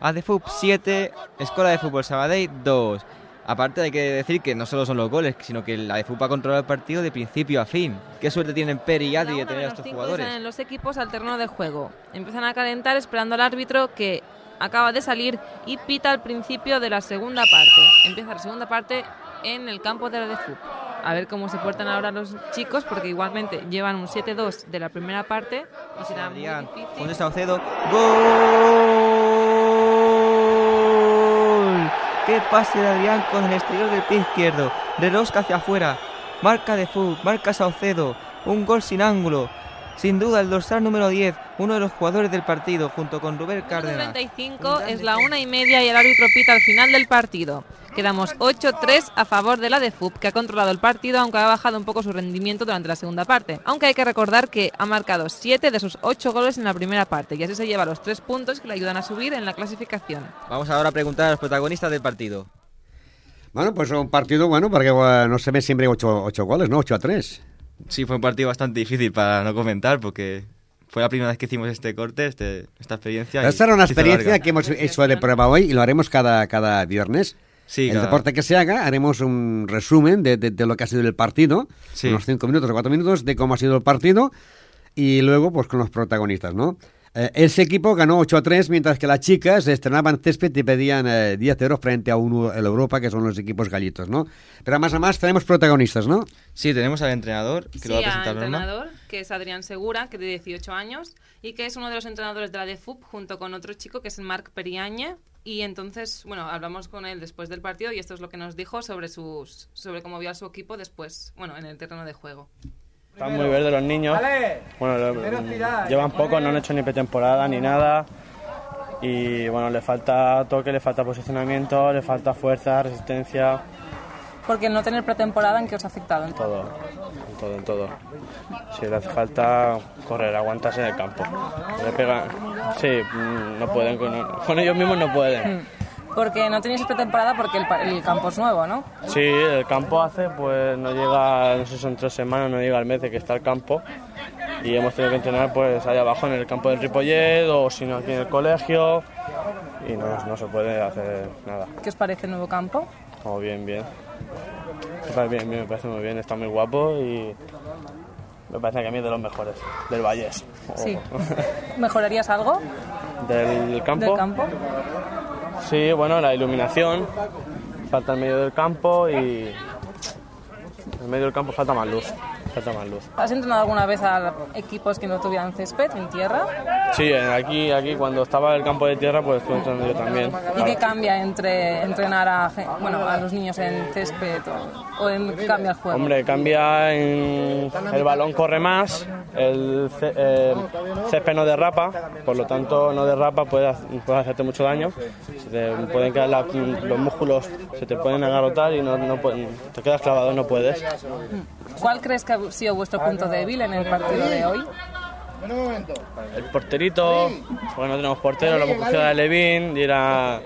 A de FUP 7, Escuela de Fútbol Sabadell 2. Aparte hay que decir que no solo son los goles, sino que la de ha controlado el partido de principio a fin. Qué suerte tienen Peri y Adri de tener a estos jugadores. salen los equipos al terreno de juego. Empiezan a calentar esperando al árbitro que acaba de salir y pita al principio de la segunda parte. Empieza la segunda parte en el campo de la de fútbol. A ver cómo se portan ahora los chicos, porque igualmente llevan un 7-2 de la primera parte y será muy Adrián, difícil. José Saucedo. ¡Gol! ¡Qué pase de Adrián con el exterior del pie izquierdo! De rosca hacia afuera. Marca de Fug, marca Saucedo. Un gol sin ángulo. Sin duda el dorsal número 10, uno de los jugadores del partido, junto con Rubén Cárdenas. 35 es la una y media y el árbitro pita al final del partido. Quedamos 8-3 a favor de la de FUP, que ha controlado el partido, aunque ha bajado un poco su rendimiento durante la segunda parte. Aunque hay que recordar que ha marcado 7 de sus 8 goles en la primera parte, y así se lleva los 3 puntos que le ayudan a subir en la clasificación. Vamos ahora a preguntar a los protagonistas del partido. Bueno, pues un partido bueno, porque no se ve siempre 8, ocho goles, ¿no? 8 a 3. Sí, fue un partido bastante difícil para no comentar, porque fue la primera vez que hicimos este corte, este, esta experiencia. Esta era una experiencia larga. que hemos hecho de prueba hoy y lo haremos cada, cada viernes. Sí, el cada- deporte que se haga, haremos un resumen de, de- de lo que ha sido el partido, Sí. unos 5 minutos o 4 minutos de cómo ha sido el partido y luego pues con los protagonistas, ¿no? Eh, ese equipo ganó 8 a 3, mientras que las chicas estrenaban césped y pedían eh, 10 euros frente a uno, el Europa, que son los equipos gallitos, ¿no? Pero más a más tenemos protagonistas, ¿no? Sí, tenemos al entrenador, que Sí, lo va a al presentar Norma. entrenador, que es Adrián Segura, que de 18 años, y que es uno de los entrenadores de la DFUP, junto con otro chico que es Marc Periañe. Y entonces, bueno, hablamos con él después del partido y esto es lo que nos dijo sobre, sus, sobre cómo vio a su equipo después, bueno, en el terreno de juego. Están muy verdes los niños. Bueno, lo- llevan poco, no han hecho ni pretemporada ni nada. Y bueno, le falta toque, le falta posicionamiento, le falta fuerza, resistencia, Porque no tener pretemporada, ¿en qué os ha afectado? en todo, en todo, en todo. Si le hace falta correr, aguantarse en el campo. Le pegan, sí, mm, no pueden, con, con ellos mismos no pueden. Porque no tenéis pretemporada porque el, el campo es nuevo, ¿no? Sí, el campo hace, pues no llega, no sé si son tres semanas, no llega el mes de que está el campo. Y hemos tenido que entrenar pues allá abajo en el campo del Ripollet o si no aquí en el colegio. Y no, no se puede hacer nada. ¿Qué os parece el nuevo campo? Como bien, bien. Bien, bien, me parece muy bien, está muy guapo y me parece que a mí es de los mejores, del Vallés. Sí. ¿Mejorarías algo? del campo. ¿Del campo? Sí, bueno, la iluminación, falta el medio del campo y en el medio del campo falta más luz, falta más luz. ¿Has entrenado alguna vez a equipos que no tuvieran césped en tierra? Sí, aquí, aquí cuando estaba el campo de tierra pues estuve entrenando yo también. ¿Y qué cambia entre entrenar a, bueno, a los niños en césped o, o en qué cambia el juego? Hombre, cambia en... El balón corre más, el eh, césped no derrapa, por lo tanto no derrapa, puede, puede hacerte mucho daño. Se te pueden quedar la- los músculos, se te pueden agarrotar y no, no te quedas clavado, no puedes. ¿Cuál crees que ha sido vuestro punto débil en el partido de hoy? El porterito, porque no tenemos portero, lo hemos cogido a Levin y era,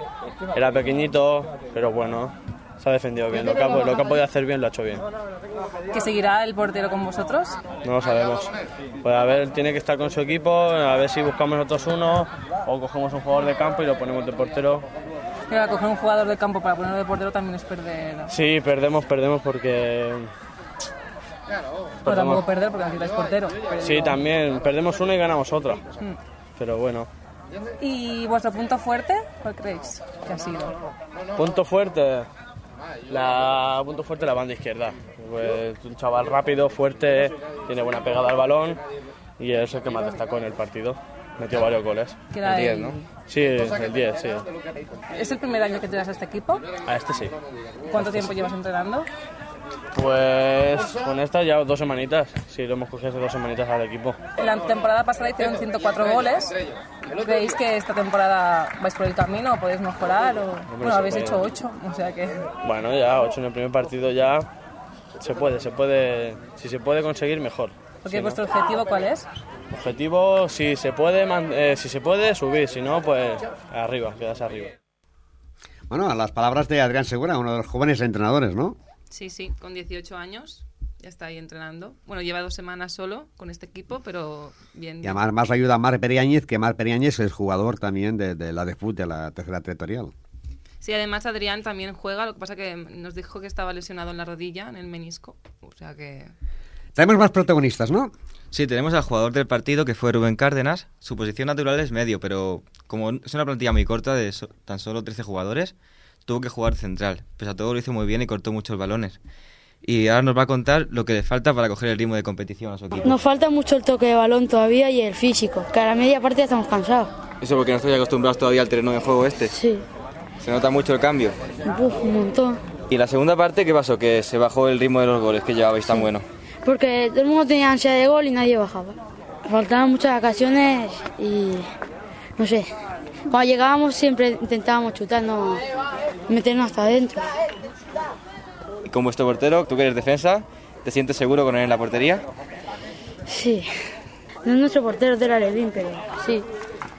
era pequeñito, pero bueno, se ha defendido bien. Lo que, ha, lo que ha podido hacer bien lo ha hecho bien. ¿Que seguirá el portero con vosotros? No lo sabemos. Pues a ver, tiene que estar con su equipo, a ver si buscamos nosotros uno o cogemos un jugador de campo y lo ponemos de portero. Pero coger un jugador de campo para ponerlo de portero también es perder. Sí, perdemos, perdemos porque... Pero tampoco perder porque necesitáis portero. Sí, también, perdemos uno y ganamos otra. Mm. Pero bueno. ¿Y vuestro punto fuerte? ¿Cuál creéis que ha sido? Punto fuerte. La punto fuerte la banda izquierda. Pues un chaval rápido, fuerte, tiene buena pegada al balón y es el que más destacó en el partido. Metió varios goles. El 10, el- ¿no? Sí, el 10, sí. ¿Es el primer año que te das a este equipo? A este sí. ¿Cuánto tiempo llevas entrenando? Pues con esta ya dos semanitas. Sí, lo hemos cogido hace dos semanitas al equipo. La temporada pasada hicieron 104 goles. ¿Creéis que esta temporada vais por el camino o podéis mejorar? O... Bueno, habéis hecho 8, o sea que... Bueno, ya ocho en el primer partido ya se puede, se puede. Si se puede conseguir, mejor. Porque Si no- vuestro objetivo cuál es? Objetivo, si se puede, man- eh, si se puede subir, si no, pues arriba, quedas arriba. Bueno, las palabras de Adrián Segura, uno de los jóvenes entrenadores, ¿no? Sí, sí, con 18 años ya está ahí entrenando. Bueno, lleva dos semanas solo con este equipo, pero bien. Y además más ayuda a Mar Periáñez, que Mar Periáñez es jugador también de, de la de fútbol, de la tercera territorial. Sí, además Adrián también juega, lo que pasa que nos dijo que estaba lesionado en la rodilla, en el menisco. O sea que... Tenemos más protagonistas, ¿no? Sí, tenemos al jugador del partido que fue Rubén Cárdenas. Su posición natural es medio, pero como es una plantilla muy corta de so- tan solo 13 jugadores, tuvo que jugar central. Pese a todo lo hizo muy bien y cortó muchos balones. Y ahora nos va a contar lo que le falta para coger el ritmo de competición a su equipo. Nos falta mucho el toque de balón todavía y el físico, que a la media parte ya estamos cansados. Eso porque no estoy acostumbrados todavía al terreno de juego este. Sí. Se nota mucho el cambio. Uf, un montón. ¿Y la segunda parte qué pasó? Que se bajó el ritmo de los goles que llevabais tan bueno. Porque todo el mundo tenía ansia de gol y nadie bajaba. Faltaban muchas ocasiones y no sé. Cuando llegábamos siempre intentábamos chutar, no meternos hasta adentro. Y con vuestro portero, tú que eres defensa, ¿te sientes seguro con él en la portería? Sí. No es nuestro portero de la Levin, pero sí,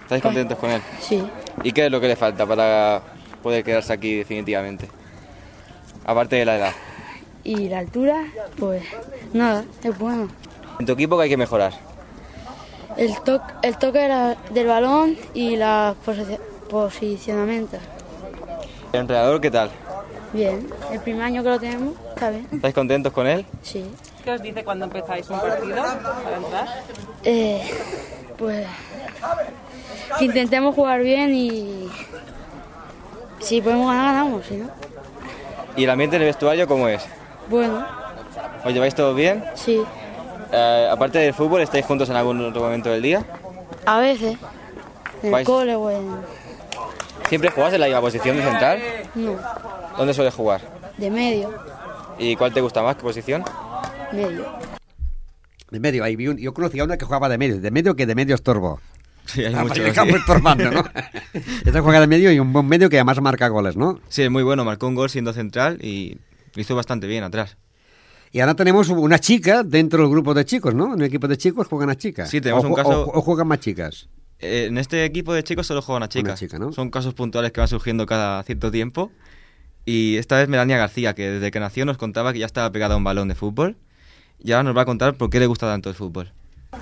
¿Estáis contentos con él? sí. ¿Y qué es lo que le falta para poder quedarse aquí definitivamente? Aparte de la edad. Y la altura, pues nada, es bueno. En tu equipo que hay que mejorar. El, to- el toque de la- del balón y la posi- posicionamiento. ¿El entrenador qué tal? Bien, el primer año que lo tenemos, está bien. ¿Estáis contentos con él? Sí. ¿Qué os dice cuando empezáis un partido para entrar? Eh, pues que intentemos jugar bien y si podemos ganar, ganamos, si no. ¿Y el ambiente en el vestuario cómo es? Bueno, ¿Os lleváis todos bien? sí, Eh, aparte del fútbol, ¿estáis juntos en algún otro momento del día? a veces. En el Vais- cole o en... ¿Siempre jugás en la misma posición de central? No, ¿Dónde sueles jugar? de medio, ¿Y cuál te gusta más? ¿Qué posición? medio. De medio, ahí vi un- yo conocía a una que jugaba de medio. ¿De medio que de medio estorbo? Sí, hay Ah, muchos, para el sí. campo estorbando, ¿no? Esta juega de medio y un buen medio que además marca goles, ¿no? Sí, es muy bueno, marcó un gol siendo central y lo hizo bastante bien atrás. Y ahora tenemos una chica dentro del grupo de chicos, ¿no? En el equipo de chicos juegan a chicas. Sí, tenemos O un caso- O, o juegan más chicas. Eh, en este equipo de chicos solo juega una chica. Una chica, ¿no? Son casos puntuales que van surgiendo cada cierto tiempo. Y esta vez Melania García, que desde que nació nos contaba que ya estaba pegada a un balón de fútbol. Y ahora nos va a contar por qué le gusta tanto el fútbol.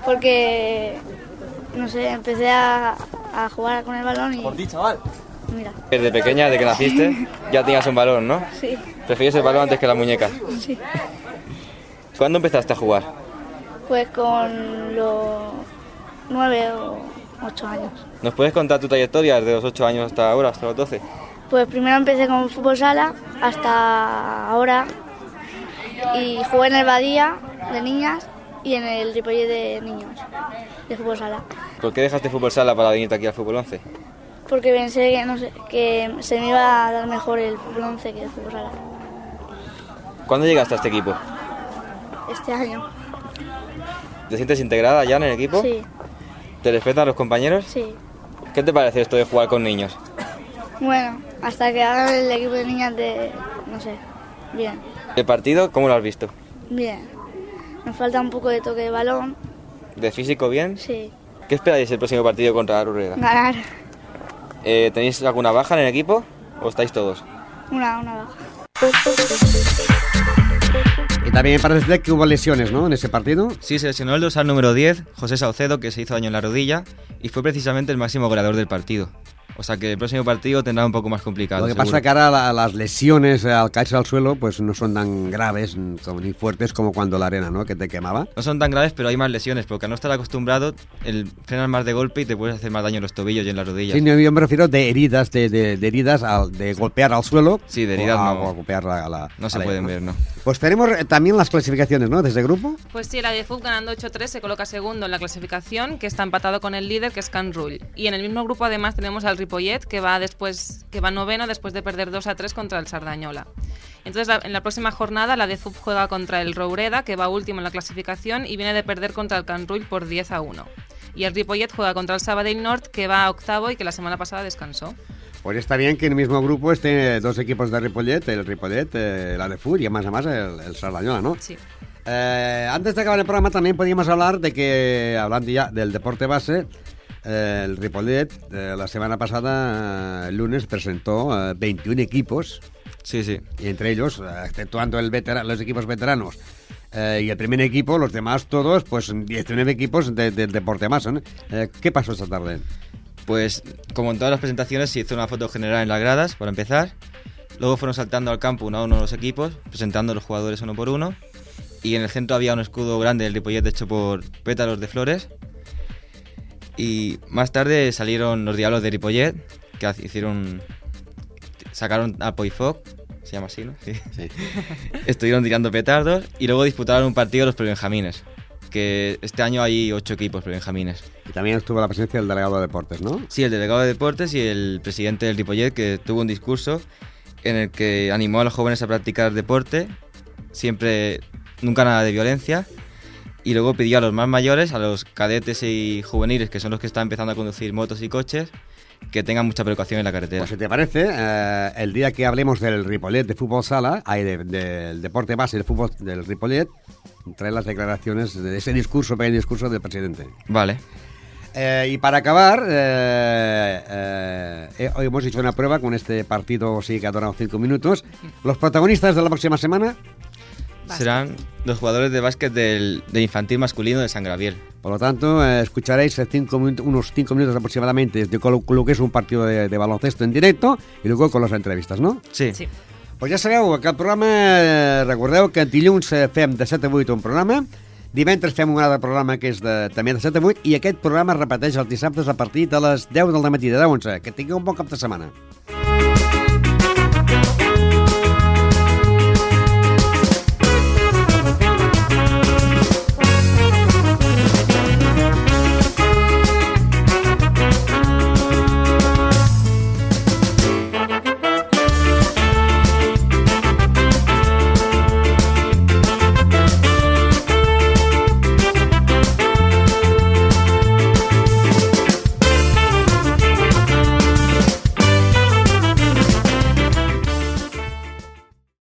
Porque, no sé, empecé a, a jugar con el balón y... Por ti, chaval. Mira, Desde pequeña, desde que naciste, ya tenías un balón, ¿no? sí, Preferías el balón antes que la muñeca. sí. ¿Cuándo empezaste a jugar? Pues con los nueve o ocho años. ¿Nos puedes contar tu trayectoria desde los 8 años hasta ahora, hasta los 12? Pues primero empecé con fútbol sala hasta ahora y jugué en el Badía de niñas y en el Ripollet de niños de fútbol sala. ¿Por qué dejaste fútbol sala para venirte aquí al fútbol 11? Porque pensé que, no sé, que se me iba a dar mejor el fútbol 11 que el fútbol sala ¿Cuándo llegaste a este equipo? Este año. ¿Te sientes integrada ya en el equipo? Sí, ¿Te respetan los compañeros? sí. ¿Qué te parece esto de jugar con niños? Bueno, hasta que hagan el equipo de niñas de... no sé, bien, ¿El partido cómo lo has visto? bien. Nos falta un poco de toque de balón, ¿De físico bien? sí, ¿Qué esperáis el próximo partido contra la Rureda? ganar Eh, ¿Tenéis alguna baja en el equipo o estáis todos? una, una baja. También parece que hubo lesiones, ¿no? En ese partido. Sí, se lesionó el dorsal número 10, José Saucedo, que se hizo daño en la rodilla y fue precisamente el máximo goleador del partido. O sea que el próximo partido tendrá un poco más complicado. Lo que seguro. pasa que ahora la- las lesiones eh, al caerse al suelo pues no son tan graves ni fuertes como cuando la arena, ¿no? Que te quemaba. No son tan graves, pero hay más lesiones, porque al no estar acostumbrado, el frenas más de golpe y te puedes hacer más daño en los tobillos y en las rodillas. Sí, yo me refiero de heridas, de, de- de heridas, al- de golpear al suelo. Sí, de heridas o a- no. o a golpear a la, No a se pueden ver, ¿no? Pues tenemos también las clasificaciones, ¿no? Desde grupo. Pues sí, la de FUB ganando 8-3 se coloca segundo en la clasificación, que está empatado con el líder, que es Can Rull. Y en el mismo grupo además tenemos al Ripollet, que va después, que va noveno después de perder 2-3 contra el Sardañola. Entonces, la- en la próxima jornada, la de FUB juega contra el Roureda, que va último en la clasificación y viene de perder contra el Can Rull por 10-1. Y el Ripollet juega contra el Sabadell North, que va octavo y que la semana pasada descansó. Pues está bien que en el mismo grupo estén dos equipos de Ripollet, el Ripollet, eh, la de Fur y más a más el, el Sardañola, ¿no? Sí. Eh, antes de acabar el programa también podríamos hablar de que, hablando ya del deporte base, eh, el Ripollet eh, la semana pasada, eh, el lunes, presentó eh, 21 equipos. Sí, sí. Y entre ellos, eh, exceptuando el vetera- los equipos veteranos eh, y el primer equipo, los demás todos, pues 19 equipos de- del deporte más. Eh, ¿Qué pasó esta tarde? Pues como en todas las presentaciones se hizo una foto general en las gradas, para empezar. Luego fueron saltando al campo uno a uno los equipos, presentando a los jugadores uno por uno. Y en el centro había un escudo grande del Ripollet hecho por pétalos de flores. Y más tarde salieron los diablos de Ripollet, que hicieron... Sacaron a Poifoc, se llama así, ¿no? Sí. Estuvieron tirando petardos y luego disputaron un partido los prebenjamines. Que este año hay ocho equipos prebenjamines. Y también estuvo la presencia del delegado de deportes, ¿no? Sí, el delegado de deportes y el presidente del Ripollet que tuvo un discurso en el que animó a los jóvenes a practicar deporte, siempre, nunca nada de violencia, y luego pidió a los más mayores, a los cadetes y juveniles, que son los que están empezando a conducir motos y coches, que tengan mucha precaución en la carretera. Pues si te parece, eh, el día que hablemos del Ripollet de fútbol sala, hay de- del deporte base del fútbol del Ripollet, trae las declaraciones de ese discurso, pequeño discurso del presidente. Vale. Eh, y para acabar, eh, eh, eh, hoy hemos hecho una prueba con este partido, sí que ha durado cinco minutos. Los protagonistas de la próxima semana, Serán los jugadores de básquet del, de infantil masculino de San Gabriel. Por lo tanto, eh, escucharéis cinco minutos- unos cinco minutos aproximadamente de lo, lo que es un partido de, de baloncesto en directo y luego con las entrevistas, no? Sí. Sí. Pues ja sabeu que el programa, eh, recordeu que dilluns eh, fem de 7 a 8 un programa, divendres fem un altre programa que és de, també de 7 a 8 i aquest programa es repeteix els dissabtes a partir de les 10 del matí, de 10 a 11. Que tingueu un bon cap de setmana.